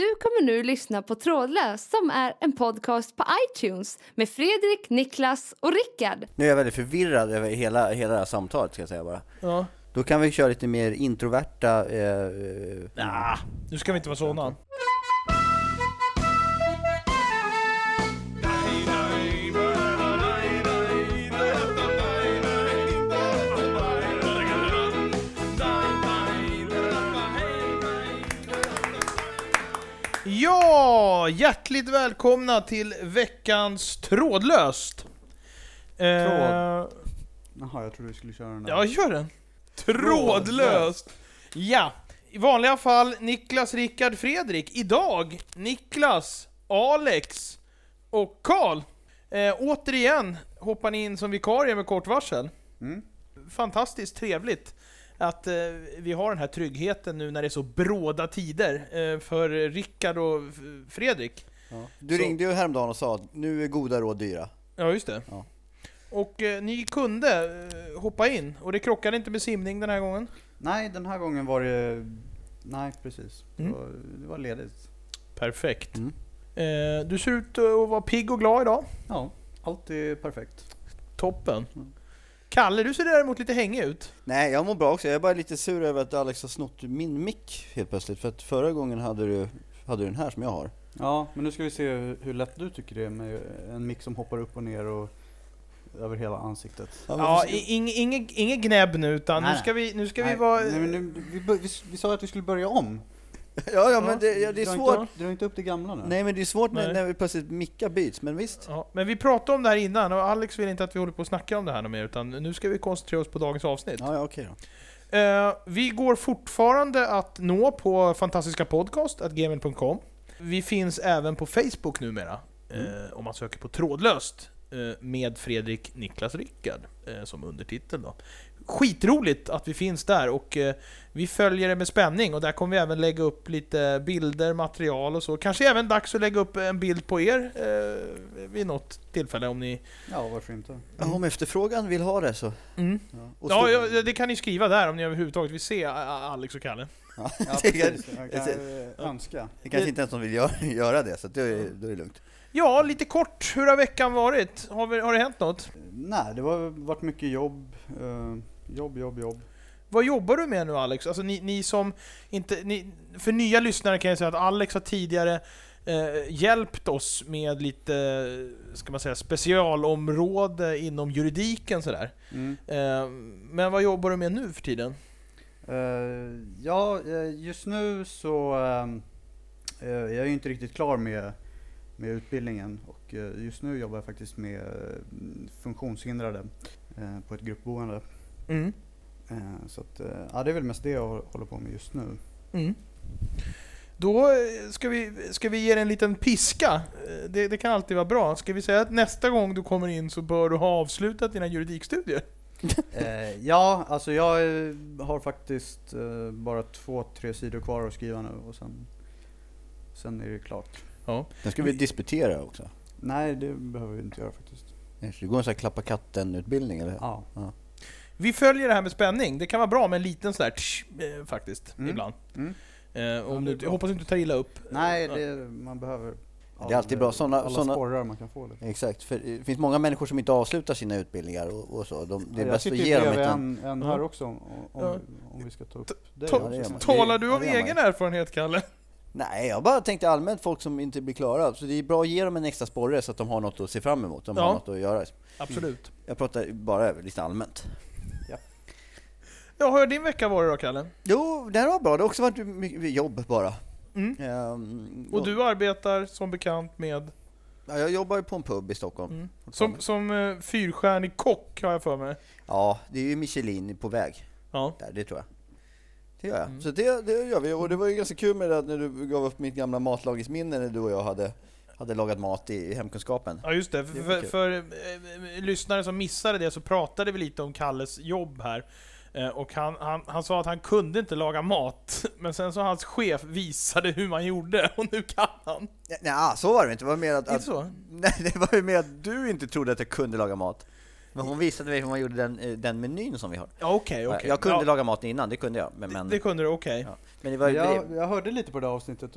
Du kommer nu lyssna på Trådlös som är en podcast på iTunes med Fredrik, Niklas och Rickard. Nu är jag väldigt förvirrad över hela, hela det här samtalet ska jag säga bara. Ja. Då kan vi köra lite mer introverta... Eh, eh, Nah, nu ska vi inte vara sådana. Ja, hjärtligt välkomna till veckans Trådlöst. Eh, Jaha, jag trodde vi skulle köra den där. Ja, gör den. Trådlöst! Ja, i vanliga fall Niklas, Rickard, Fredrik. Idag Niklas, Alex och Karl. Eh, återigen hoppar ni in som vikarie med kort varsel. Mm. Fantastiskt trevligt att eh, vi har den här tryggheten nu när det är så bråda tider eh, för Rickard och Fredrik. ja. Du Så- ringde ju häromdagen och sa att nu är goda råd dyra. Ja, just det. Ja. Och eh, ni kunde eh, hoppa in, och det krockade inte med simning den här gången. Nej, den här gången var det... Nej, precis. Mm. Det, var, det var ledigt. Perfekt. Mm. Eh, du ser ut att vara pigg och glad idag. Ja, allt är perfekt. Toppen. Mm. Kalle, du ser däremot lite hängig ut. Nej, jag mår bra också. Jag är bara lite sur över att Alex har snott min mick helt plötsligt. För att förra gången hade du, hade du den här som jag har. Ja, men nu ska vi se hur, lätt du tycker det är med en mick som hoppar upp och ner och över hela ansiktet. Ja, inget ing, ing, gnäbb nu, utan Nej, nu ska vi, nu ska vi Nej, vara... Nej, men nu, vi, vi, vi sa att vi skulle börja om. ja, ja, men det, ja, det är svårt. Dra inte upp det gamla nu. Nej, men det är svårt när, Nej. när vi plötsligt mickar byts, men visst. Ja, men vi pratade om det här innan, och Alex vill inte att vi håller på och snackar om det här något mer, utan nu ska vi koncentrera oss på dagens avsnitt. Ja, ja okej då. Eh, vi går fortfarande att nå på fantastiska podcast, gmail.com. Vi finns även på Facebook numera, eh, om man söker på trådlöst, eh, med Fredrik Niklas Rickard eh, som undertitel då. Skitroligt att vi finns där och eh, vi följer det med spänning och där kommer vi även lägga upp lite bilder, material och så. Kanske även dags att lägga upp en bild på er eh, vid något tillfälle om ni... Ja, varför inte? Ja, om efterfrågan vill ha det så. Mm. Ja, Ja, det kan ni skriva där om ni överhuvudtaget vill se A- Alex och Kalle. Ja, Det kan- precis. Jag kan eh, önska. Det kanske inte ens de vill göra, göra det, så då, är, då är det lugnt. Ja, lite kort. Hur har veckan varit? Har, vi, har det hänt något? Nej, det har varit mycket jobb. Jobb, jobb, jobb. Vad jobbar du med nu Alex? Alltså ni, ni som inte... Ni, för nya lyssnare kan jag säga att Alex har tidigare eh, hjälpt oss med lite, ska man säga, specialområde inom juridiken sådär. Mm. Eh, men vad jobbar du med nu för tiden? Eh, ja, eh, just nu så eh, jag är ju inte riktigt klar med, med utbildningen och just nu jobbar jag faktiskt med funktionshindrade på ett gruppboende. Mm. Eh, så att, eh, ja, det är väl mest det jag hå- håller på med just nu. Mm. Då eh, ska vi, ska vi ge dig en liten piska. Det, det kan alltid vara bra. Ska vi säga att nästa gång du kommer in så bör du ha avslutat dina juridikstudier? Ja, alltså jag har faktiskt bara två, tre sidor kvar att skriva nu och sen, sen är det klart. Ja. Sen ska vi disputera också. Nej, det behöver vi inte göra faktiskt. Det går en sån här klappa katten-utbildning eller? Ja. Vi följer det här med spänning. Det kan vara bra med en liten sån där tsch, eh, faktiskt, Mm. ibland. Mm. Eh, om är du, jag hoppas inte du tar illa upp. Nej, Ja. det, man behöver Det är alltid bra. Såna- alla såna- sporrar man kan få. Liksom. Exakt, för det finns många människor som inte avslutar sina utbildningar och, och så. De, det är jag bäst att ge dem en, en Ja. här också om, om, Ja. om vi ska ta upp det. ta- Ja, det. Talar du ja, av egen erfarenhet, Kalle? Nej, jag bara tänkte allmänt folk som inte blir klara. Så det är bra att ge dem en extra sporre så att de har något att se fram emot. De Ja. har något att göra. Absolut. Jag pratar bara lite allmänt. Ja, hur har din vecka varit då, Kalle? Jo, här var bra. Det har också varit mycket jobb bara. Mm. Ehm, Och du arbetar som bekant med... Ja, jag jobbar ju på en pub i Stockholm. Mm. Som, som eh, fyrstjärnig kock, har jag för mig. Ja, det är ju Michelin på väg. Ja. Där, det tror jag. Det gör jag. Mm. Så det, det gör vi. Och det var ju ganska kul med det att när du gav upp mitt gamla matlagningsminne när du och jag hade, hade lagat mat i, hemkunskapen. Ja just det, för, Det för, för eh, lyssnare som missade det så pratade vi lite om Kalles jobb här. Eh, och han, han, han sa att han kunde inte laga mat, men sen så hans chef visade hur man gjorde, och nu kan han. Nej, nej, så var det inte. Det var mer att, Inte att, så? nej, det var ju mer att du inte trodde att jag kunde laga mat. Men hon visade mig hur man gjorde den, eh, den menyn som vi har. Ja okej, okej. Jag kunde ja, laga mat innan, det kunde jag. Men, men, Det kunde du, okej. Ja. men det var, Jag, det, jag hörde lite på det avsnittet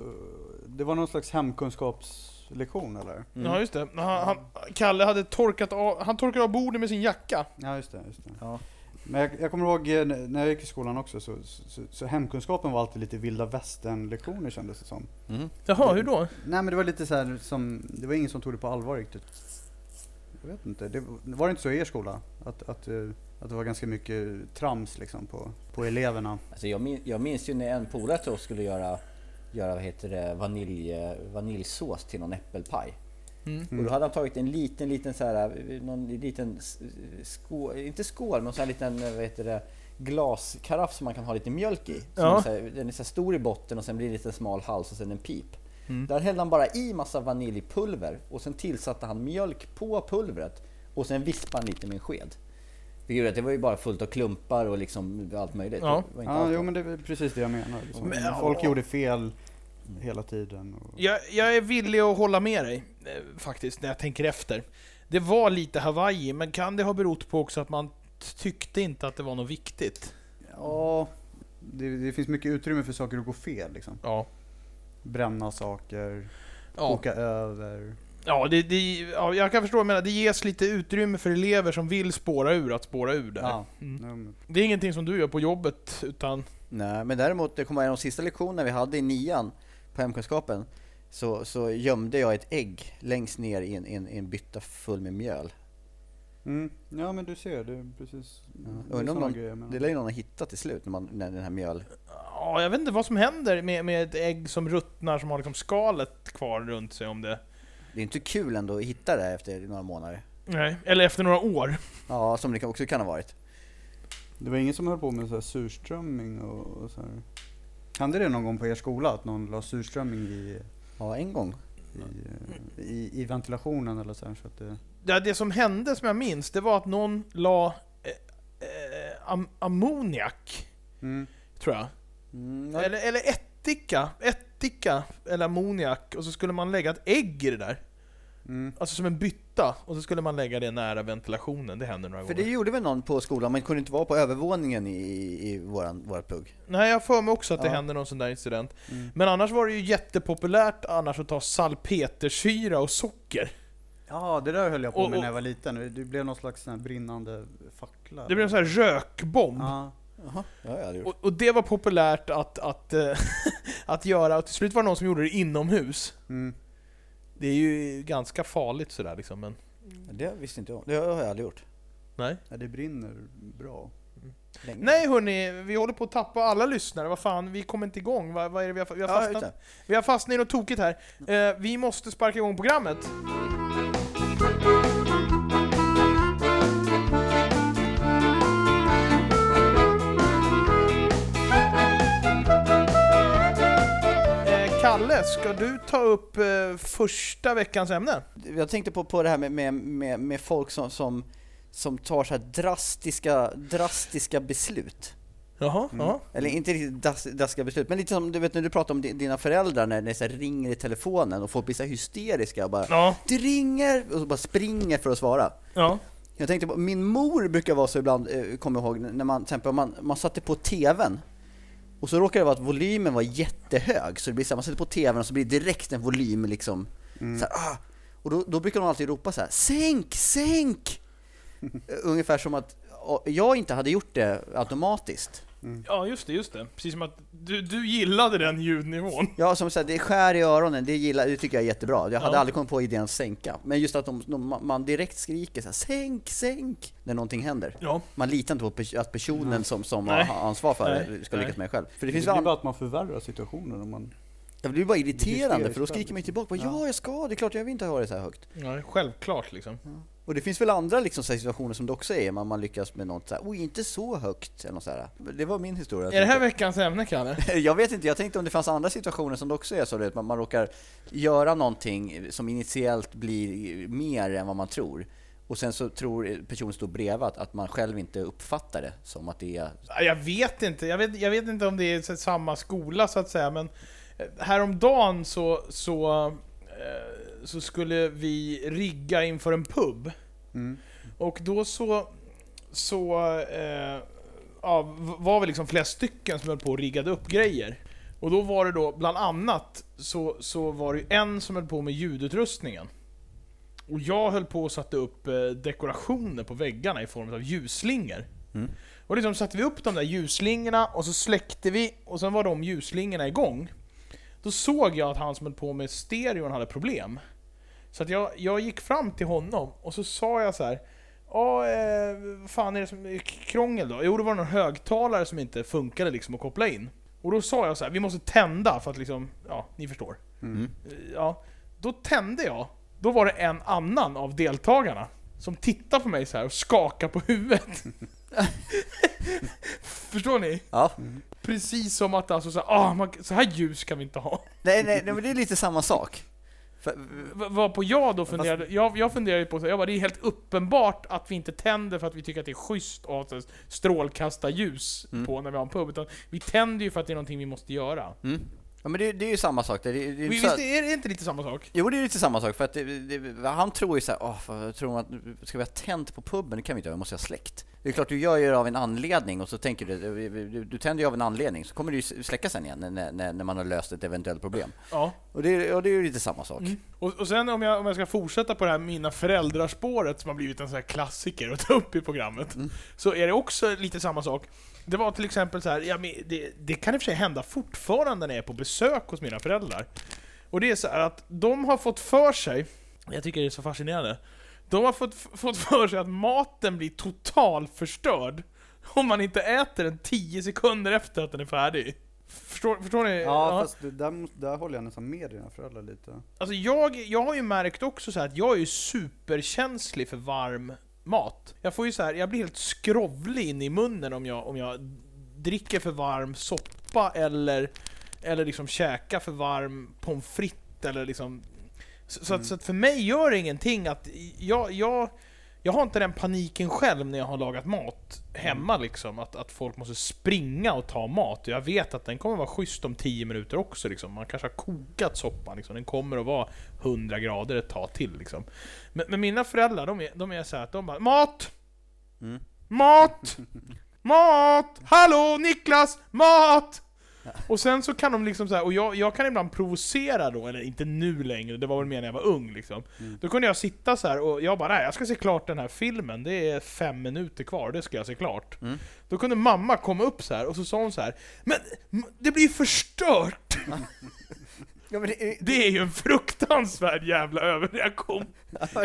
det var någon slags hemkunskapslektion eller? Mm. Ja, just det. Han, han, Kalle hade torkat av, han torkade av bordet med sin jacka. Ja, just det. Just det. Ja. Men jag, jag kommer ihåg eh, när jag gick i skolan också så, så, så hemkunskapen var alltid lite vilda västern lektioner kändes det som. Mm. Jaha, hur då? Nej men det var lite så här som, det var ingen som tog det på allvar riktigt. Jag vet inte, det, var det inte så i er skola? Att, att, eh, att det var ganska mycket trams liksom på, på eleverna? Alltså jag, min, jag minns ju när en polare skulle göra, göra vad heter det, vanilj, vaniljsås till någon äppelpaj. Mm. Och då hade han tagit en liten, liten så här, någon liten skål, inte skål, men så här liten, vad heter det, glaskaraff som man kan ha lite mjölk i. Som Ja. är så här, den är så här stor i botten och sen blir det lite smal hals och sen en pip. Mm. Där hällde han bara i massa vaniljpulver och sen tillsatte han mjölk på pulvret och sen vispade han lite med en sked. Gjorde att det var ju bara fullt av klumpar och liksom allt möjligt. Ja. Det var inte Ja, allt jo men det är precis det jag menar. Liksom. Men, ja. Folk gjorde fel hela tiden. Och, Jag, jag är villig att hålla med dig, eh, faktiskt, när jag tänker efter. Det var lite Hawaii, men kan det ha berott på också att man tyckte inte att det var något viktigt? ja, det, det finns mycket utrymme för saker att gå fel liksom. Ja. Bränna saker, Ja, koka över. ja, det, det, ja jag kan förstå vad du menar. Det ges lite utrymme för elever som vill spåra ur att spåra ur där. Ja. Mm. Det är ingenting som du gör på jobbet, utan... Nej, men däremot, det kommer ihåg de sista lektionerna vi hade i nian på hemkunskapen. Så, så gömde jag ett ägg längst ner i en, en, en bytta full med mjöl. Mm. Ja men du ser, det är precis det är någon- grejer menar. Det lär ju någon ha hittat till slut när, man, när den här mjöl... Ja, jag vet inte vad som händer med, med ett ägg som ruttnar, som har liksom skalet kvar runt sig om det... Det är inte kul ändå att hitta det efter några månader. Nej, eller efter några år. Ja, som det också kan ha varit. Det var ingen som höll på med så här surströmming och, och så här. Hände det någon gång på er skola att någon la surströmming i, Ja, en gång. i, i, i ventilationen eller så här, så att det... Ja, det som hände, som jag minns, det var att någon la eh, eh, am, ammoniak, Mm. tror jag. Mm, ja, Eller, eller ättika, ättika eller ammoniak, och så skulle man lägga ett ägg i det där. Mm. Alltså som en bytta, och så skulle man lägga det nära ventilationen, det hände några för gånger. det gjorde väl någon på skolan, man kunde inte vara på övervåningen i, i våran, våra plugg. Nej, jag för mig också att det Ja. hände någon sån där incident. Mm. Men annars var det ju jättepopulärt annars att ta salpetersyra och socker. Ja, det där höll jag på Och- med när jag var liten. Det blev någon slags här brinnande fackla. Det blev en sån här rökbomb. Ja. Ja, gjort. Och, och det var populärt att, att, eh, att göra, och till slut var det någon som gjorde det inomhus. Mm. Det är ju ganska farligt sådär liksom, men... Det visste inte jag. Det har jag aldrig gjort. Nej. ja, det brinner bra. Länge. Nej hörni, vi håller på att tappa alla lyssnare. Vad fan, vi kommer inte igång. Vad, vad är det vi har, vi har Ja, fastnat? det. vi har fastnat i något tokigt här. Eh, vi måste sparka igång programmet. Kalle, ska du ta upp eh, första veckans ämne? Jag tänkte på, på det här med, med, med, med folk som, som, som tar så här drastiska, drastiska beslut. Jaha, Mm. ja. Eller inte riktigt dras- drastiska beslut, men lite som du vet när du pratar om di- dina föräldrar när det så ringer i telefonen och folk blir så hysteriska och bara Ja, Det ringer! Och så bara springer för att svara. ja. Jag tänkte på, min mor brukar vara så ibland, eh, kommer jag ihåg, när man till exempel man, man satte på TVn och så råkar det vara att volymen var jättehög, så det blir så här, man sätter på TVn och så blir det direkt en volym liksom, Mm. så här, ah! Och då, då brukar de alltid ropa så här: Sänk, sänk! Eh, Ungefär som att jag inte hade gjort det automatiskt. Ja, just det, just det. Precis som att du, du gillade den ljudnivån. Ja, som sagt, det skär i öronen, det, gillar, det tycker jag är jättebra. Jag hade Ja. aldrig kommit på idén att sänka. Men just att de, de, man direkt skriker så här, sänk, sänk, när någonting händer. Ja. Man litar inte på att personen som, som Nej. har ansvar för det ska lyckas med det själv. För det Det, finns blir väl bara att man förvärrar situationen om man... Ja, det blir bara irriterande, för då skriker man ju tillbaka ja. Ja. jag ska, det är klart jag vill inte ha det så här högt. ja, självklart liksom. Och det finns väl andra liksom, situationer som det också är, man, man lyckas med något så här, oj inte så högt, eller något så här. Det var min historia. Är det här veckans ämne, Kalle? Jag vet inte, jag tänkte om det fanns andra situationer som det också är så, vet, man, man råkar göra någonting som initiellt blir mer än vad man tror. Och sen så tror personen står bredvid att, att man själv inte uppfattar det som att det är... Ja, Jag vet inte, jag vet, jag vet inte om det är samma skola så att säga, men eh, häromdagen så, så, eh, så skulle vi rigga inför en pub. Mm. Och då så, så eh, ja, var vi liksom flera stycken som höll på och riggade upp grejer. Och då var det då, bland annat, så, så var det en som höll på med ljudutrustningen. Och jag höll på och satte upp eh, dekorationer på väggarna i form av ljusslingor. Mm. Och liksom satte vi upp de där ljusslingorna och så släckte vi och sen var de ljusslingorna igång. Då såg jag att han som höll på med stereon hade problem. Så att jag, jag gick fram till honom och så sa jag så här. Ja, eh, vad fan är det som är krångel då? Jo, det var någon högtalare som inte funkade liksom att koppla in. Och då sa jag så här, vi måste tända för att liksom, ja, ni förstår. Mm. Eh, Ja, då tände jag. Då var det en annan av deltagarna som tittade på mig så här och skakade på huvudet. Förstår ni? Ja. Precis som att alltså så här, ah, man, så här ljus kan vi inte ha. Nej, nej, nej, men det är lite samma sak. För, V- Vad på jag då funderade, jag, jag funderade ju på så jag bara, det är helt uppenbart att vi inte tänder för att vi tycker att det är schysst att ha strålkastarljus Mm. på när vi har en pub, utan vi tänder ju för att det är någonting vi måste göra. mm. Ja men det, det är ju samma sak. Det, det, det Visst att- är det inte lite samma sak? Jo, det är lite samma sak. För att han tror ju såhär, åh, tror man att, ska vi ha tänt på puben? Det kan vi inte göra, vi måste ha släckt. Det är klart, du gör ju det av en anledning och så tänker du, du, du, du tänder ju av en anledning, så kommer det ju släcka sen igen när, när, när man har löst ett eventuellt problem. Ja. Och det, och det är ju lite samma sak. Mm. Och, och sen om jag, om jag ska fortsätta på det här mina föräldraspåret som har blivit en sån här klassiker att ta upp i programmet. Mm. Så är det också lite samma sak. Det var till exempel så här, ja, det, det kan i och för sig hända fortfarande när jag är på besök hos mina föräldrar. Och det är så här att de har fått för sig, jag tycker det är så fascinerande, de har fått, fått för sig att maten blir totalförstörd om man inte äter den 10 sekunder efter att den är färdig. Förstår, förstår ni? Ja, fast det, där, där håller jag nästan med dina föräldrar lite. Alltså jag, jag har ju märkt också så här att jag är superkänslig för varm mat. Jag får ju så här, jag blir helt skrovlig in i munnen om jag, om jag dricker för varm soppa eller, eller liksom käkar för varm pommes frites eller liksom... Så, så, att, så att för mig gör det ingenting att jag, jag, jag har inte den paniken själv när jag har lagat mat hemma liksom, att, att folk måste springa och ta mat. Jag vet att den kommer vara schysst om 10 minuter också liksom. Man kanske har kokat soppan liksom. Den kommer att vara 100 grader ett tag till liksom. Men, men mina föräldrar, de är, de är så här att de bara MAT! Mm. Mat! Mat! Hallå Niklas! Mat! Och sen så kan de liksom så här, och jag, jag kan ibland provocera då, eller inte nu längre, det var väl mer när jag var ung liksom. Då kunde jag sitta så här och jag bara nej, jag ska se klart den här filmen, det är fem minuter kvar, det ska jag se klart. Mm. Då kunde mamma komma upp så här och så sa hon så här Men det blir förstört! Ja, det, Det är ju en fruktansvärd jävla överreaktion.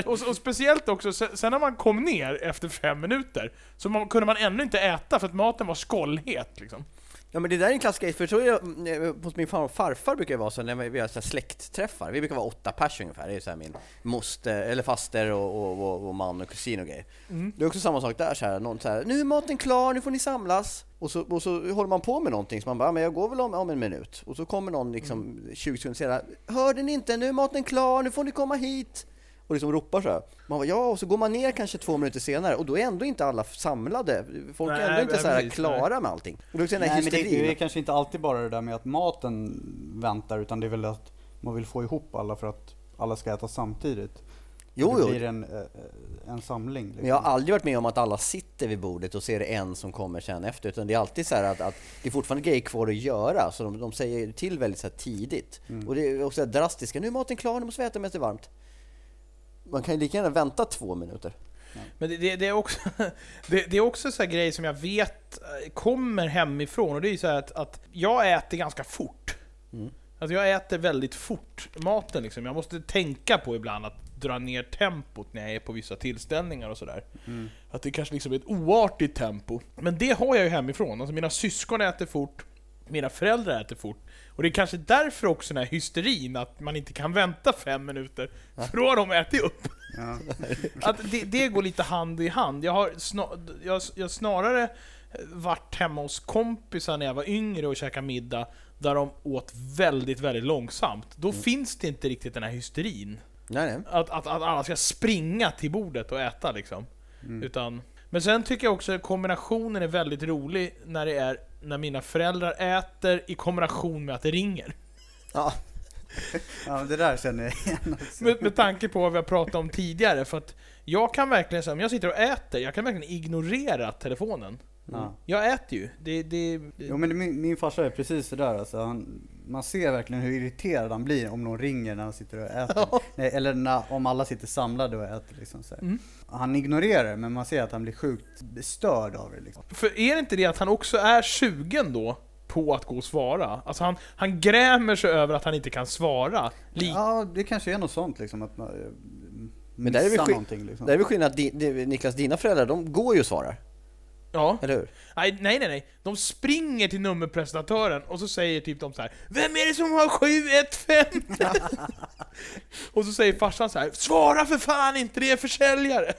Och, och speciellt också, sen, sen när man kom ner efter fem minuter, så man, kunde man ännu inte äta för att maten var skållhet liksom. Ja men det där är en klassisk för så jag, eh, hos min farfar och farfar brukar det vara så när vi har så släktträffar, vi brukar vara åtta pers ungefär, det är så min moster, eller faster och, och, och, och man och kusin och grejer. Mm. Det är också samma sak där, så här, någon så här, nu är maten klar, nu får ni samlas. Och så, och så håller man på med någonting, så man bara, "Ja, men jag går väl om, om en minut. Och så kommer någon liksom 20 sekunder senare, hörde ni inte, nu är maten klar, nu får ni komma hit. Och liksom ropar så här. Man bara, ja, och så går man ner kanske två minuter senare och då är ändå inte alla samlade. Folk är Nej, ändå inte nej, så här precis, klara med allting. Och då är det Nej, men det, det är kanske inte alltid bara det där med att maten väntar, utan det är väl att man vill få ihop alla för att alla ska äta samtidigt. Jo, det blir en, eh, en samling. Liksom. Men jag har aldrig varit med om att alla sitter vid bordet och är det en som kommer sen efter. Utan det är alltid så här att, att det är fortfarande grejer kvar att göra. Så de, de säger till väldigt så här tidigt. Och det är också drastiska. Nu är maten klar, nu måste vi äta medan det är varmt. Man kan ju lika gärna vänta två minuter. Men det, det, det är också, det, det är också så grej som jag vet eh, kommer hemifrån, och det är ju så här att, att jag äter ganska fort. Mm. Alltså jag äter väldigt fort maten liksom. Jag måste tänka på ibland att dra ner tempot när jag är på vissa tillställningar och sådär. Att det kanske liksom är ett oartigt tempo. Men det har jag ju hemifrån. Alltså mina syskon äter fort, mina föräldrar äter fort. Och det är kanske därför också den här hysterin, att man inte kan vänta fem minuter, för då har de ätit upp. Ja. Att det, det går lite hand i hand. Jag har sna, jag, jag snarare varit hemma hos kompisar när jag var yngre och käkade middag, där de åt väldigt, väldigt långsamt. Då finns det inte riktigt den här hysterin. Nej, nej. Att, att, att alla ska springa till bordet och äta liksom. Utan, men sen tycker jag också att kombinationen är väldigt rolig när det är när mina föräldrar äter i kombination med att det ringer. Ja, ja, det där känner jag igen också. Med, med tanke på vad vi har pratat om tidigare, för att jag kan verkligen om jag sitter och äter, jag kan verkligen ignorera telefonen. Ja. Jag äter ju. Det, det, Jo men min, min farsa är precis sådär alltså. Han, man ser verkligen hur irriterad han blir om någon ringer när han sitter och äter. Nej, eller när, om alla sitter samlade och äter liksom så. Mm. Han ignorerar det men man ser att han blir sjukt störd av det liksom. För är det inte det att han också är sugen då på att gå och svara? Alltså han, han grämer sig över att han inte kan svara. Li- Ja det kanske är något sånt liksom att man eh, Men där är någonting liksom. Det är väl skillnad, Niklas, dina föräldrar, de går ju och svarar, ja. eller hur? Nej, nej, nej. De springer till nummerpresentatören och så säger typ de så här Vem är det som har 715? och så säger farsan så här Svara för fan inte, det är försäljare!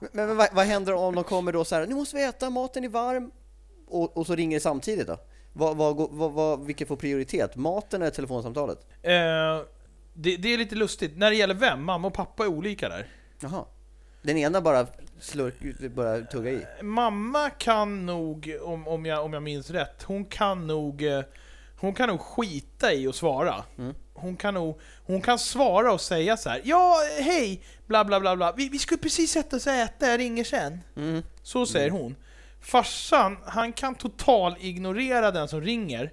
Men, men vad, vad händer om de kommer då så här, nu måste vi äta, maten är varm, och, och så ringer det samtidigt då? Vad, vad, vad, vad, vilket får prioritet? Maten eller telefonsamtalet? Eh, det, det är lite lustigt. När det gäller vem, mamma och pappa är olika där. Jaha. Den ena bara slurk, bara tugga i? Mamma kan nog, om, om, jag, om jag minns rätt, hon kan nog eh, hon kan nog skita i att svara. Mm. Hon kan nog, hon kan svara och säga så här. Ja, hej, bla bla bla bla. Vi, vi skulle precis sätta oss och äta, jag ringer sen. Mm. Så säger hon. Farsan, han kan total ignorera den som ringer.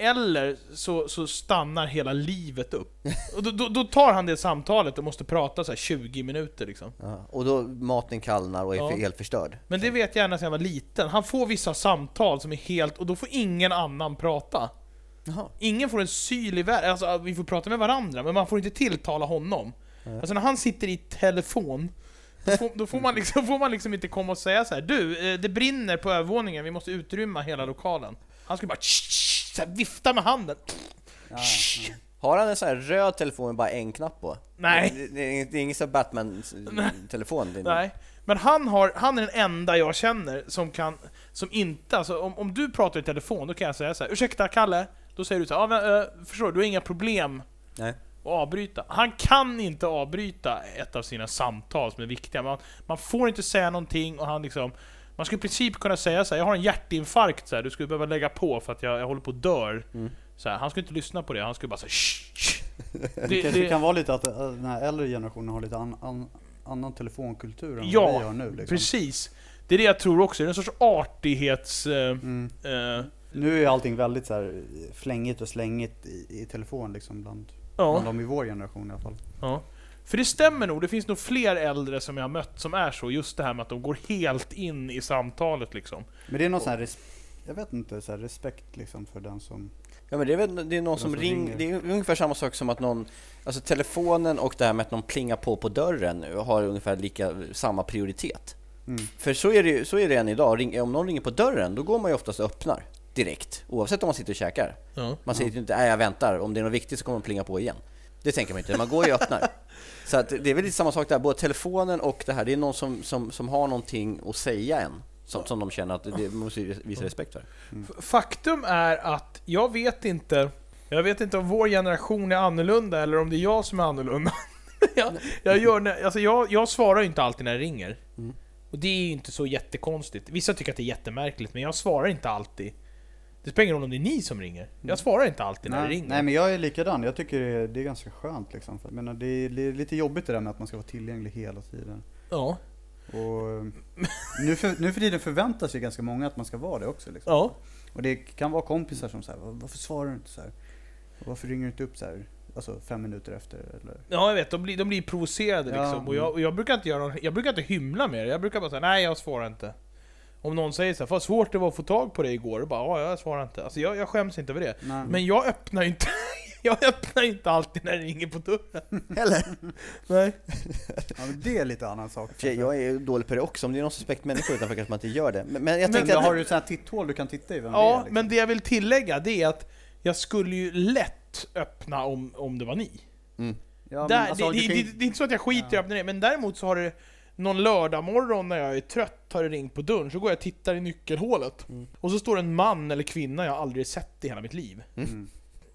Eller så, så stannar hela livet upp. Och då, då, då tar han det samtalet och måste prata så här 20 minuter liksom. Ja. Och då maten kallnar och är Ja. helt förstörd? Men det vet jag gärna sedan jag var liten. Han får vissa samtal som är helt... Och då får ingen annan prata. Jaha. Ingen får en syl i världen. Alltså, vi får prata med varandra, men man får inte tilltala honom. Alltså när han sitter i telefon, då får, då får, man, liksom, får man liksom inte komma och säga så här: Du, eh, det brinner på övervåningen, vi måste utrymma hela lokalen. Han skulle bara så här, vifta med handen. Ja, Har han en sån här röd telefon med bara en knapp på? Nej. Det, det, det är ingen sån Batman-telefon? Nej. Men han, har, han är den enda jag känner som kan, som inte, alltså om, om du pratar i telefon, då kan jag säga så här, ursäkta Kalle? Då säger du så här, ja, men, eh, förstår du, du har inga problem Nej. att avbryta. Han kan inte avbryta ett av sina samtal som är viktiga. Man, man får inte säga någonting och han liksom man skulle i princip kunna säga så här, jag har en hjärtinfarkt, så här, du skulle behöva lägga på för att jag, jag håller på att dör. Mm. Så här, han skulle inte lyssna på det, han skulle bara säga shh, shh. Det, Det, kanske det, kan vara lite att eh, den här äldre generationen har lite an, an, annan telefonkultur än Ja, vad vi har nu liksom. precis. Det är det jag tror också, det är en sorts artighets... Eh, Mm. eh, Nu är allting väldigt så här flängigt och slängigt i, i telefon liksom bland, ja. bland de i vår generation i alla fall. Ja. För det stämmer nog, det finns nog fler äldre som jag har mött som är så, just det här med att de går helt in i samtalet liksom. Men det är någon sån här, res, jag vet inte, så här respekt liksom för den som Ja men det är väl det är någon som som ringer, ringer. det är ungefär samma sak som att någon, alltså telefonen och det här med att någon plingar på på dörren har ungefär lika, samma prioritet. Mm. För så är det ju, så är det än idag, Ring, om någon ringer på dörren då går man ju oftast och öppnar direkt, oavsett om man sitter och käkar. Ja. Man säger ju inte nej jag väntar, om det är något viktigt så kommer de plinga på igen. Det tänker man inte, man går ju och öppnar. Så att det är väl lite samma sak där, både telefonen och det här, det är någon som, som, som har någonting att säga än. Som, som de känner att det måste visa respekt för. F- Faktum är att jag vet inte, jag vet inte om vår generation är annorlunda eller om det är jag som är annorlunda. jag, jag, gör, alltså jag, jag svarar ju inte alltid när det ringer. Mm. Och det är ju inte så jättekonstigt. Vissa tycker att det är jättemärkligt, men jag svarar inte alltid. Det spelar ingen roll om det är ni som ringer. Jag svarar inte alltid när det ringer. nej men jag är likadan, jag tycker det är, det är ganska skönt liksom. För, menar, det, är, det är lite jobbigt det där med att man ska vara tillgänglig hela tiden. Ja. Och eh, nu för, nu för tiden förväntar sig ganska många att man ska vara det också liksom. Ja. Och det kan vara kompisar som säger varför svarar du inte så här? Varför ringer du inte upp så här? Alltså fem minuter efter eller? Ja, jag vet. De blir, de blir provocerade Ja, liksom. Och jag, och jag brukar inte göra någon, Jag brukar inte hymla med det. Jag brukar bara säga nej, jag svarar inte. Om någon säger så här, vad svårt det var att få tag på dig igår. Och bara, ja, jag svarar inte. Alltså jag, jag skäms inte över det. Nej. Men jag öppnar ju inte Jag öppnar inte alltid när det ringer på dörren. Eller? Nej. Ja, men det är lite annan sak. För jag är ju dålig på det också, om det är någon suspekt människa utanför kanske man inte gör det. Men, men jag Men tänkte Men att... har du så här titthål du kan titta i vem det är? Ja, Liksom? men det jag vill tillägga det är att jag skulle ju lätt öppna om, om det var ni. Mm. ja, men Där, alltså, det, det, kan det, det är inte så att jag skiter i att öppna det, men däremot så har det någon lördag morgon när jag är trött har det ringt på dörren, så går jag och tittar i nyckelhålet. Mm. Och så står en man eller kvinna jag aldrig sett i hela mitt liv. Mm.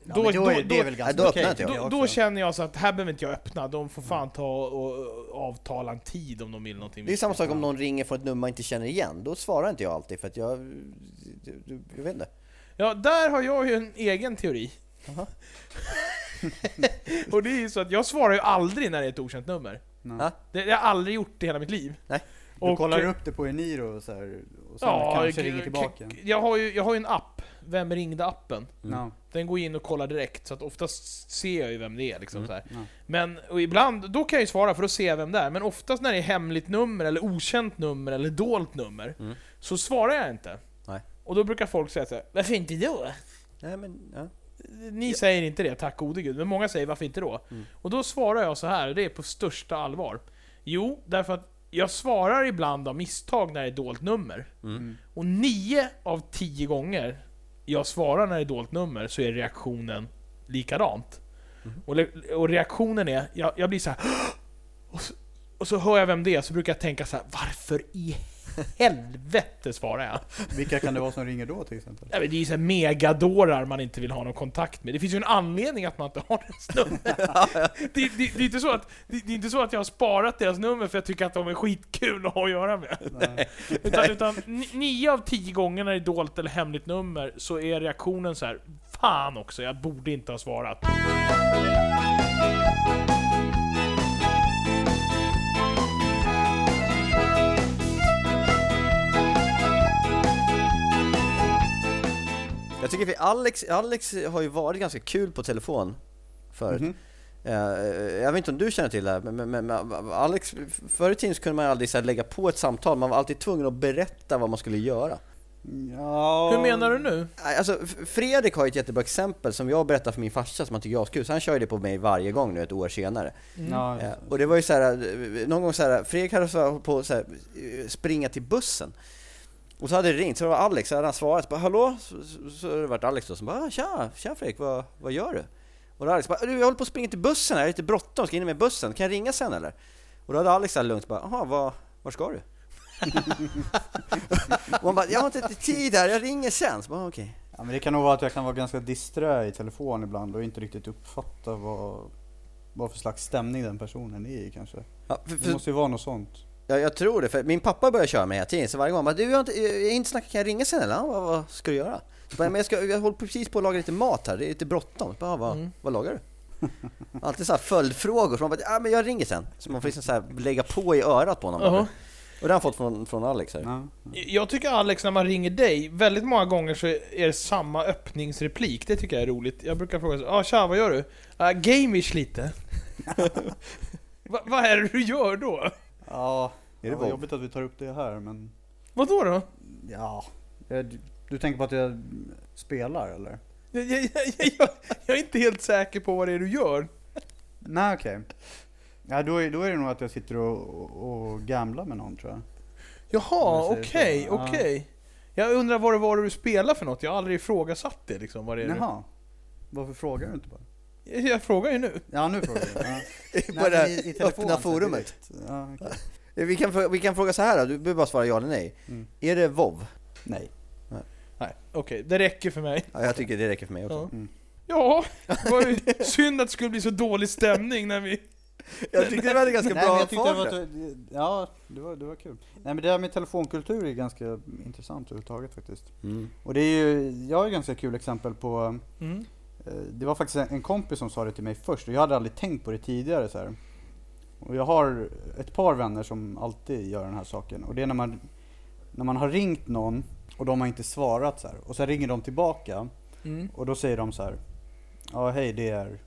Ja, Då- Ja, jag. känner jag så att här behöver inte jag öppna, de får fan ta och avtala en tid om de vill någonting Det är samma sak om någon ringer från ett nummer man inte känner igen. Då svarar inte jag alltid för att jag... Jag, vet inte. Ja, där har jag ju en egen teori. Jaha. och det är ju så att jag svarar ju aldrig när det är ett okänt nummer. Nej. Ja. Det, jag har aldrig gjort det i hela mitt liv. Nej. Du Och, kollar upp det på Eniro och så här, och sen kanske g- ringer tillbaka. Jag har ju jag har ju en app, Vem ringde-appen. Ja, Den går in och kollar direkt, så att oftast ser jag ju vem det är. Liksom, Mm. så här. ja. Men och ibland, då kan jag ju svara för då ser jag vem det är. Men oftast när det är hemligt nummer, eller okänt nummer, eller dolt nummer, Mm. så svarar jag inte. Nej. Och då brukar folk säga såhär, varför inte då? Nej, men, ja. Ni säger inte det, tack gode gud, men många säger varför inte då? Mm. Och då svarar jag så här, och det är på största allvar. Jo, därför att jag svarar ibland av misstag när det är dolt nummer. Mm. Och nio av tio gånger jag svarar när det är dolt nummer så är reaktionen likadant. Mm. Och, och reaktionen är, jag, jag blir så här. Och så, och så hör jag vem det är, så brukar jag tänka så här: varför i helvete svarar jag? Vilka kan det vara som ringer då till exempel? Ja, men det är ju så här megadårar man inte vill ha någon kontakt med. Det finns ju en anledning att man inte har deras nummer. det, det, det, är inte så att, det, det är inte så att jag har sparat deras nummer för jag tycker att de är skitkul att ha att göra med. Nej. Utan, utan ni- nio av tio gånger när det är dolt eller hemligt nummer så är reaktionen så här: Fan också, jag borde inte ha svarat. Jag tycker vi, Alex, Alex har ju varit ganska kul på telefon förut. Mhm. Eh, jag vet inte om du känner till det här, men, men, men Alex, förr i tiden kunde man aldrig så här, lägga på ett samtal, man var alltid tvungen att berätta vad man skulle göra. Ja. Hur menar du nu? Nej, Alltså, Fredrik har ett jättebra exempel som jag berättar för min farsa som han tycker jag är askul, så han kör ju det på mig varje gång nu ett år senare. Ja, Eh, och det var ju så här, eh, någon gång så här, Fredrik hade så på att så här, springa till bussen. Och så hade det ringt, så det var Alex, så hade han svarat, bara hallå? Så, så, så hade det varit Alex då som bara, "Ah, tja, tja Fredrik, vad, vad gör du? Och då Alex bara, du jag håller på att springa till bussen här, jag är lite bråttom, ska in med bussen, kan jag ringa sen eller? Och då hade Alex så här lugnt bara, jaha, var, var ska du? och han bara, jag har inte tid här, jag ringer sen. Så bara, okej. Ja, men det kan nog vara att jag kan vara ganska disträ i telefon ibland och inte riktigt uppfatta vad, vad för slags stämning den personen är i kanske. Ja, för, Det för, måste ju vara något sånt. Ja, jag tror det, för min pappa börjar köra mig hela tiden, så varje gång han bara du, jag har inte, jag är inte snackat, kan jag ringa sen eller? Vad, vad ska du göra? Så bara, men jag, ska, jag håller precis på att laga lite mat här, det är lite bråttom. Så Bara, vad, Mm. vad lagar du? Alltid så här följdfrågor, så man bara, ja men jag ringer sen. Så man får liksom så här lägga på i örat på honom. Jaha. Och det har han fått från, från Alex här. Ja. Jag tycker Alex, när man ringer dig, väldigt många gånger så är det samma öppningsreplik. Det tycker jag är roligt. Jag brukar fråga så, ah, tja, vad gör du? Uh, Gameish lite. Va, vad är det du gör då? Ja, Är det det var jobbigt att vi tar upp det här men Vad då? då? ja. Du, du tänker på att jag spelar eller? Jag, jag, jag, jag, jag är inte helt säker på vad det är du gör. Nej okej. Ja, då, är, då är det nog att jag sitter och, och, gamblar med någon tror jag. Jaha, okej, så, ja. okej. Jag undrar vad det var du spelar för något, jag har aldrig ifrågasatt det liksom. Vad det är du- Jaha. Varför frågar du inte bara? Jag, frågar ju nu. Ja nu frågar jag. Ja. På det här men i- i telefon, öppna forumet. direkt. Ja, okej. Vi kan, vi kan fråga så här då, du behöver bara svara ja eller nej. Mm. Är det WoW? Nej. Nej, okej, det räcker för mig. Ja, jag tycker det räcker för mig också. Ja. Mm. Ja, det var ju synd att det skulle bli så dålig stämning när vi... Jag tyckte det var ganska Nej, men bra jag tyckte det fart var. Ja, det var, det var kul. Nej men det här med telefonkultur är ganska intressant överhuvudtaget faktiskt. Mm. Och det är ju, jag har ju ganska kul exempel på Mm. Eh, Det var faktiskt en- en kompis som sa det till mig först och jag hade aldrig tänkt på det tidigare så här. Och jag har ett par vänner som alltid gör den här saken och det är när man, när man har ringt någon och de har inte svarat så här. och sen ringer de tillbaka Mm. och då säger de så här. Ja hej det är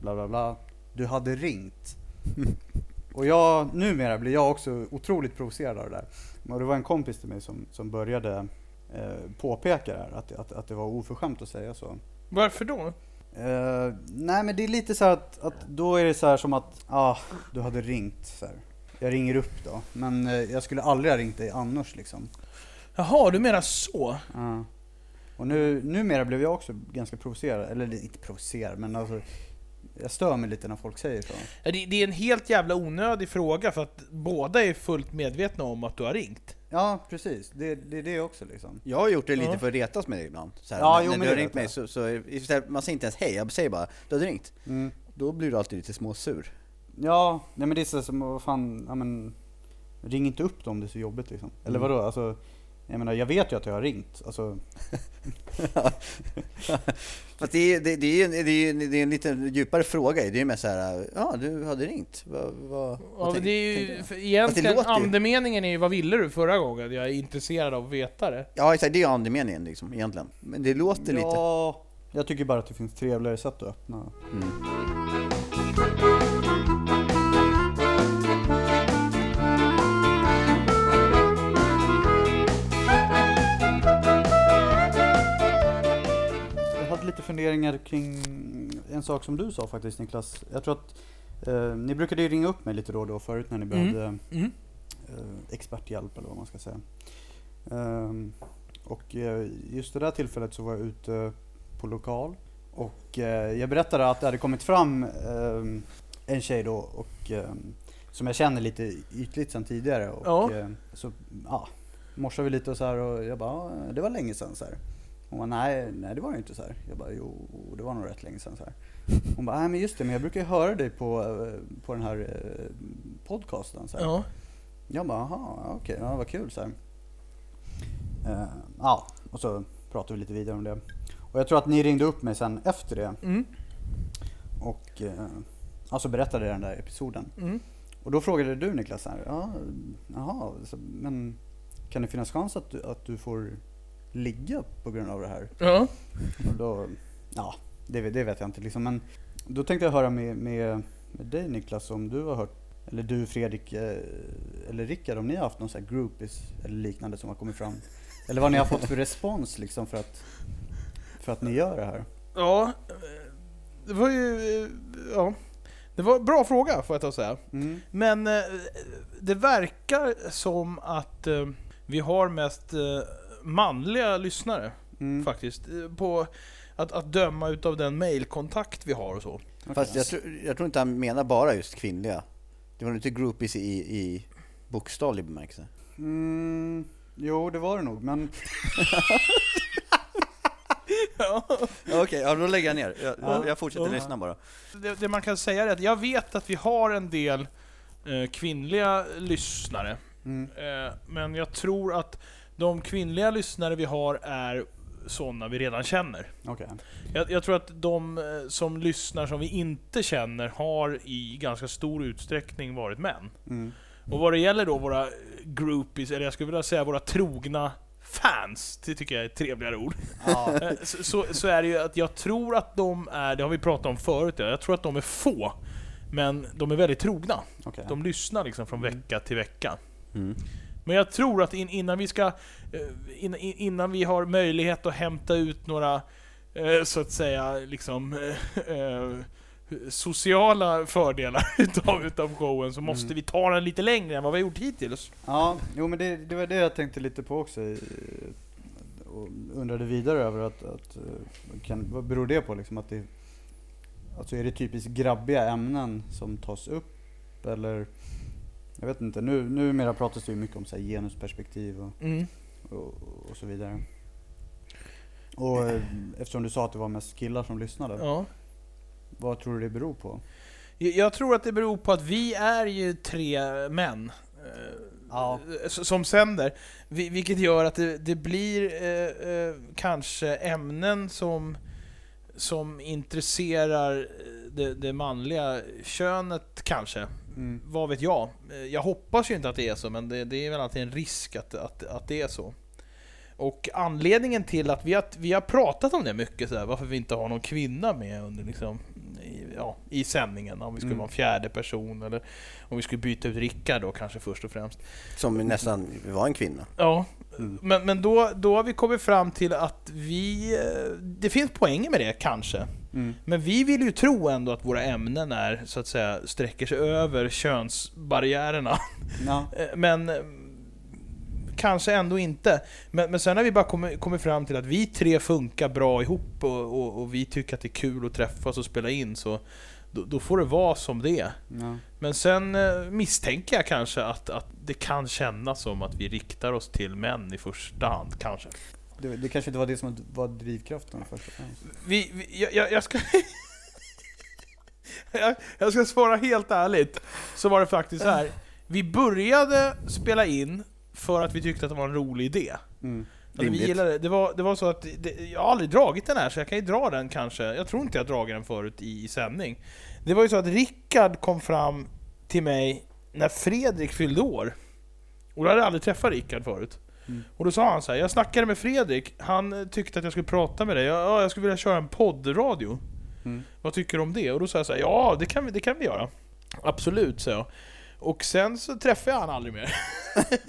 bla bla bla. Du hade ringt. och jag, numera blir jag också otroligt provocerad av det där. Och det var en kompis till mig som, som började eh, påpeka det här, att, att, att det var oförskämt att säga så. Varför då? Eh, nej men det är lite så att, att då är det så här som att, ah, du hade ringt så här. Jag ringer upp då, men eh, jag skulle aldrig ha ringt dig annars liksom. Jaha, du menar så? Ja. Och nu, numera blev jag också ganska provocerad, eller inte provocerad men alltså jag stör mig lite när folk säger så. Det, det är en helt jävla onödig fråga för att båda är fullt medvetna om att du har ringt. Ja precis, det, det är det också liksom. Jag har gjort det lite Ja. för att retas med dig ibland. Så här, Ja, när, jo, när men du har det ringt mig så, så istället, man säger inte ens hej, jag säger bara du hade ringt. Mm. Då blir du alltid lite småsur. Ja, nej men det är så som, vad fan, ja men Ring inte upp då om det är så jobbigt liksom. Eller Mm. vadå, alltså Jag menar jag vet ju att jag har ringt, alltså Fast det är, det, det, är, det, är, det är en lite djupare fråga. Det är ju mer så här, ja du hade ringt. Vad, vad, Ja, tänk- det är ju, egentligen, andemeningen är ju vad ville du förra gången? Jag är intresserad av att veta det. Ja exakt, det är andemeningen liksom egentligen. Men det låter lite... Ja, jag tycker bara att det finns trevligare sätt att öppna. Mm. Funderingar kring en sak som du sa faktiskt Niklas. Jag tror att eh, ni brukade ju ringa upp mig lite då och då förut när ni Mm. behövde Mm. eh, experthjälp eller vad man ska säga. Ehm, och eh, just det där tillfället så var jag ute på lokal och eh, jag berättade att det hade kommit fram ehm, en tjej då och ehm, som jag känner lite ytligt sedan tidigare och Ja. eh, så ja, morsade vi lite och så här och jag bara, "Ja, det var länge sedan så här. Hon bara, nej, nej det var det inte så här. Jag bara, jo det var nog rätt länge sedan så här. Hon bara, nej men just det, men jag brukar ju höra dig på, eh, på den här eh, podcasten så här. Ja. Jag bara, jaha, okej, ja, vad kul så här. Eh, ja, och så pratade vi lite vidare om det. Och jag tror att ni ringde upp mig sen efter det Mm. och eh, alltså berättade den där episoden. Mm. Och då frågade du Niklas så här, ja, jaha, så, men kan det finnas chans att du, att du får ligga på grund av det här? Ja. Och då, ja, det, vet- det vet jag inte liksom. Men då tänkte jag höra med, med, med dig Niklas om du har hört, eller du Fredrik, eh, eller Rickard, om ni har haft någon sån här groupies eller liknande som har kommit fram. Eller vad ni har fått för respons liksom för att, för att ni gör det här. Ja, eh, det var ju... eh, Ja. Det var en bra fråga får jag ta och säga. Mm. Men det verkar som att vi har mest manliga lyssnare Mm. faktiskt. På att, att döma utav den mailkontakt vi har och så. Fast jag, tror- jag tror inte han menar bara just kvinnliga. Det var nog inte groupies i, i bokstavlig bemärkelse. Mm, jo, det var det nog, men Ja. Okej, ja, då lägger jag ner. Jag, Ja. jag fortsätter Ja. lyssna bara. Det, det man kan säga är att jag vet att vi har en del eh, kvinnliga lyssnare. mm, Eh, men jag tror att de kvinnliga lyssnare vi har är sådana vi redan känner. okej. Jag, jag tror att de eh, som lyssnar som vi inte känner har i ganska stor utsträckning varit män. Mm, Och vad det gäller då våra groupies, eller jag skulle vilja säga våra trogna fans, det tycker jag är ett trevligare ord. ja, Eh, så, så, så är det ju att jag tror att de är, det har vi pratat om förut, ja, jag tror att de är få. Men de är väldigt trogna. okej. De lyssnar liksom från Mm. vecka till vecka. Mm. Men jag tror att in, innan vi ska... eh, In, in, innan vi har möjlighet att hämta ut några, eh, så att säga, liksom... eh, sociala fördelar utav, utav showen så måste Mm. vi ta den lite längre än vad vi har gjort hittills. Ja, jo men det, det var det jag tänkte lite på också. Och undrade vidare över att, att kan, vad beror det på liksom? Att det, alltså är det typiskt grabbiga ämnen som tas upp? Eller? Jag vet inte, nu, numera pratas det ju mycket om så genusperspektiv och, Mm. och, och så vidare. Och eh, eftersom du sa att det var mest killar som lyssnade, Ja. vad tror du det beror på? Jag tror att det beror på att vi är ju tre män. eh, Ja. Som sänder. Vi- Vilket gör att det, det blir eh, eh, kanske ämnen som, som intresserar det, det manliga könet kanske. Mm. Vad vet jag? Eh, Jag hoppas ju inte att det är så, men det, det är väl alltid en risk att, att, att det är så. Och anledningen till att vi har, vi har pratat om det mycket, så här, varför vi inte har någon kvinna med under liksom, i, ja, i sändningen, om vi skulle Mm. vara en fjärde person, eller om vi skulle byta ut Rickard då kanske först och främst. Som nästan var en kvinna. Ja, Mm. men, men då, då har vi kommit fram till att vi... eh, Det finns poänger med det, kanske. Mm. Men vi vill ju tro ändå att våra ämnen är, så att säga, sträcker sig över könsbarriärerna. Ja. Eh, Men eh, kanske ändå inte. Men, men sen har vi bara kommit, kommit fram till att vi tre funkar bra ihop och, och, och vi tycker att det är kul att träffas och spela in, så då, då får det vara som det är. Ja. Men sen eh, misstänker jag kanske att, att det kan kännas som att vi riktar oss till män i första hand, kanske. Det, det kanske inte var det som var drivkraften först och främst. Vi, vi, jag, jag, jag ska... jag, jag ska svara helt ärligt, så var det faktiskt så här. Vi började spela in för att vi tyckte att det var en rolig idé. Mm. Eller vi gillade det. Det var, det var så att det, jag har aldrig dragit den här, så jag kan ju dra den kanske. Jag tror inte jag dragit den förut i, i sändning. Det var ju så att Rickard kom fram till mig när Fredrik fyllde år. Och då hade jag aldrig träffat Rickard förut. Mm. Och då sa han så här, jag snackade med Fredrik, han eh, tyckte att jag skulle prata med dig. Ja, ja, jag skulle vilja köra en poddradio. Mm. Vad tycker du om det? Och då sa jag så här, ja det kan vi, det kan vi göra. Absolut, sa jag. Och sen så träffade jag han aldrig mer.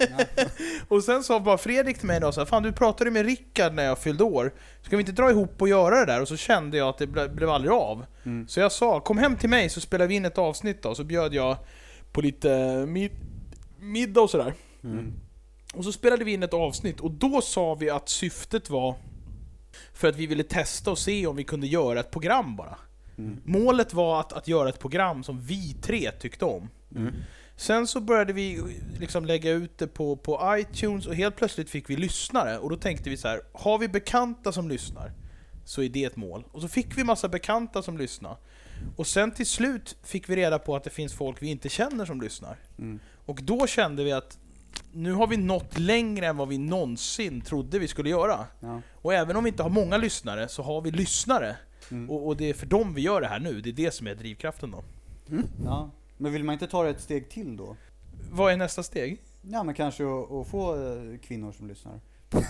och sen sa bara Fredrik till mig då så här, fan du pratade med Rickard när jag fyllde år. Ska vi inte dra ihop och göra det där? Och så kände jag att det ble, blev aldrig av. Mm. Så jag sa, kom hem till mig så spelar vi in ett avsnitt då. Så bjöd jag på lite mid middag och sådär. Mm. Och så spelade vi in ett avsnitt och då sa vi att syftet var för att vi ville testa och se om vi kunde göra ett program bara. Mm. Målet var att, att göra ett program som vi tre tyckte om. Mm. Sen så började vi liksom lägga ut det på, på iTunes och helt plötsligt fick vi lyssnare och då tänkte vi så här: har vi bekanta som lyssnar så är det ett mål. Och så fick vi massa bekanta som lyssnar. Och sen till slut fick vi reda på att det finns folk vi inte känner som lyssnar. Mm. Och då kände vi att nu har vi nått längre än vad vi någonsin trodde vi skulle göra. Ja. Och även om vi inte har många lyssnare så har vi lyssnare. Mm. Och, och det är för dem vi gör det här nu, det är det som är drivkraften då. ja. Men vill man inte ta det ett steg till då? Vad är nästa steg? Ja men kanske att, att få eh, kvinnor som lyssnar.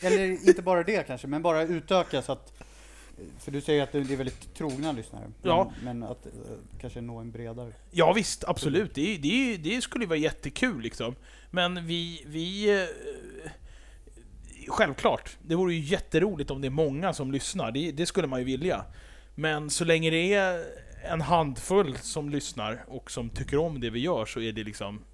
Eller inte bara det kanske, men bara utöka så att för du säger att det är väldigt trogna lyssnare. Men, Ja. men att eh, kanske nå en bredare. Ja visst, absolut. Det, det, det skulle ju vara jättekul liksom. Men vi... vi eh, självklart, det vore ju jätteroligt om det är många som lyssnar. Det, det skulle man ju vilja. Men så länge det är en handfull som lyssnar och som tycker om det vi gör så är det liksom...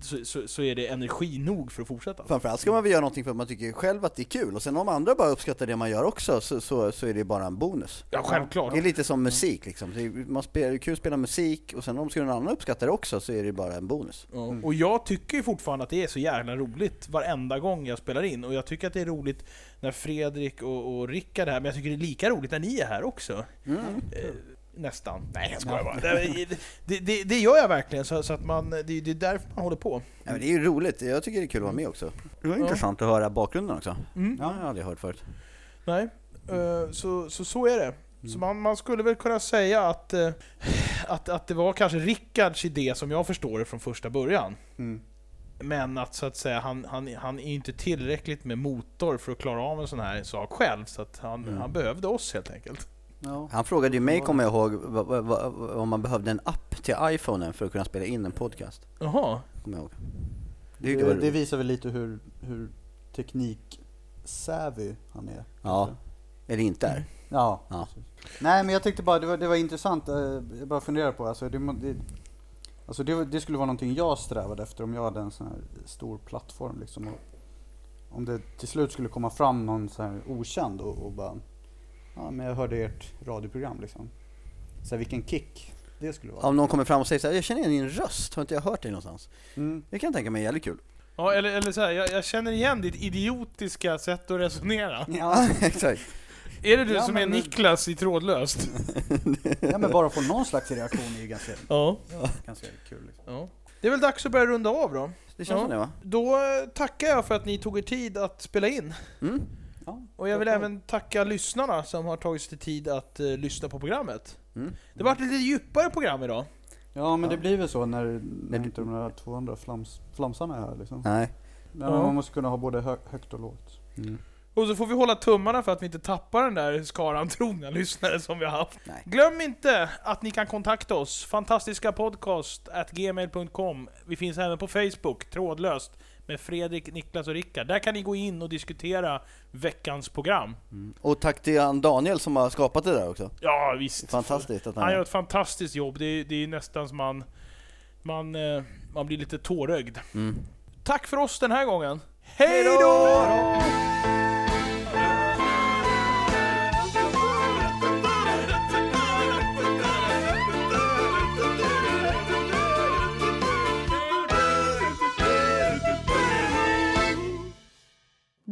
Så, så, så är det energi nog för att fortsätta. Framförallt ska man väl göra någonting för att man tycker själv att det är kul, och sen om andra bara uppskattar det man gör också så, så, så är det bara en bonus. Ja, självklart. Det är lite som musik liksom, är, man spelar, det är kul att spela musik, och sen om skulle någon annan uppskatta det också så är det bara en bonus. Ja, Mm. och jag tycker fortfarande att det är så jävla roligt varenda gång jag spelar in. Och jag tycker att det är roligt när Fredrik och, och Rickard är här, men jag tycker det är lika roligt när ni är här också. Mm. Eh, nästan. Nej jag skojar bara. Det, det, det, det gör jag verkligen, så, så att man, det, det är därför man håller på. Ja, men det är ju roligt, jag tycker det är kul att vara med också. Det var Ja. intressant att höra bakgrunden också. Mm. Ja, jag har aldrig hört förut. Nej, eh, så, så så är det. Så man, man skulle väl kunna säga att, eh, att, att det var kanske Rickards idé som jag förstår det från första början. Mm. Men att så att säga, han, han, han är inte tillräckligt med motor för att klara av en sån här sak själv. Så att han, Mm. han behövde oss helt enkelt. Ja. Han frågade ju mig, kommer jag ihåg, om man behövde en app till iPhonen för att kunna spela in en podcast. Jaha. Kommer jag ihåg. Det, Det, det visar väl lite hur, hur teknik-savvy han är. Ja. kanske. Eller inte är. Ja. Ja. Nej men jag tyckte bara det var, det var intressant, eh, jag bara funderar på alltså, det, det, alltså det, det skulle vara någonting jag strävade efter om jag hade en sån här stor plattform liksom. Och om det till slut skulle komma fram någon sån här okänd och, och bara Ja men jag hörde ert radioprogram liksom. Så här, vilken kick det skulle vara. Om någon kommer fram och säger så här, jag känner igen din röst, har inte jag hört dig någonstans? Mm. Det kan jag tänka mig är jävligt kul. Ja, eller, eller så här, jag, jag känner igen ditt idiotiska sätt att resonera. Ja, exakt. Är det du Ja, som är men- Niklas i Trådlöst? ja men bara få någon slags reaktion är ju ganska, Ja. ganska kul liksom. ja. Det är väl dags att börja runda av då. Det känns Ja. som det va? Då eh, tackar jag för att ni tog er tid att spela in. Mm. Ja, Och jag vill även tacka lyssnarna som har tagit sig tid att eh, lyssna på programmet. Mm. Det var ett lite djupare program idag. Ja men det Ja. blir väl så när, när inte de där 200 flams, flamsarna är här liksom. Nej. Men Ja. man måste kunna ha både hö, högt och lågt. Mm. Och så får vi hålla tummarna för att vi inte tappar den där skaran trogna lyssnare som vi har haft. Nej. Glöm inte att ni kan kontakta oss, fantastiska podcast at gmail.com. Vi finns även på Facebook, trådlöst, med Fredrik, Niklas och Rickard. Där kan ni gå in och diskutera veckans program. Mm. Och tack till han Daniel som har skapat det där också. Ja, visst. Fantastiskt att han Han gör ett fantastiskt jobb. Det är, det är nästan som man, man, eh, man blir lite tårögd. Mm. Tack för oss den här gången. Hej då!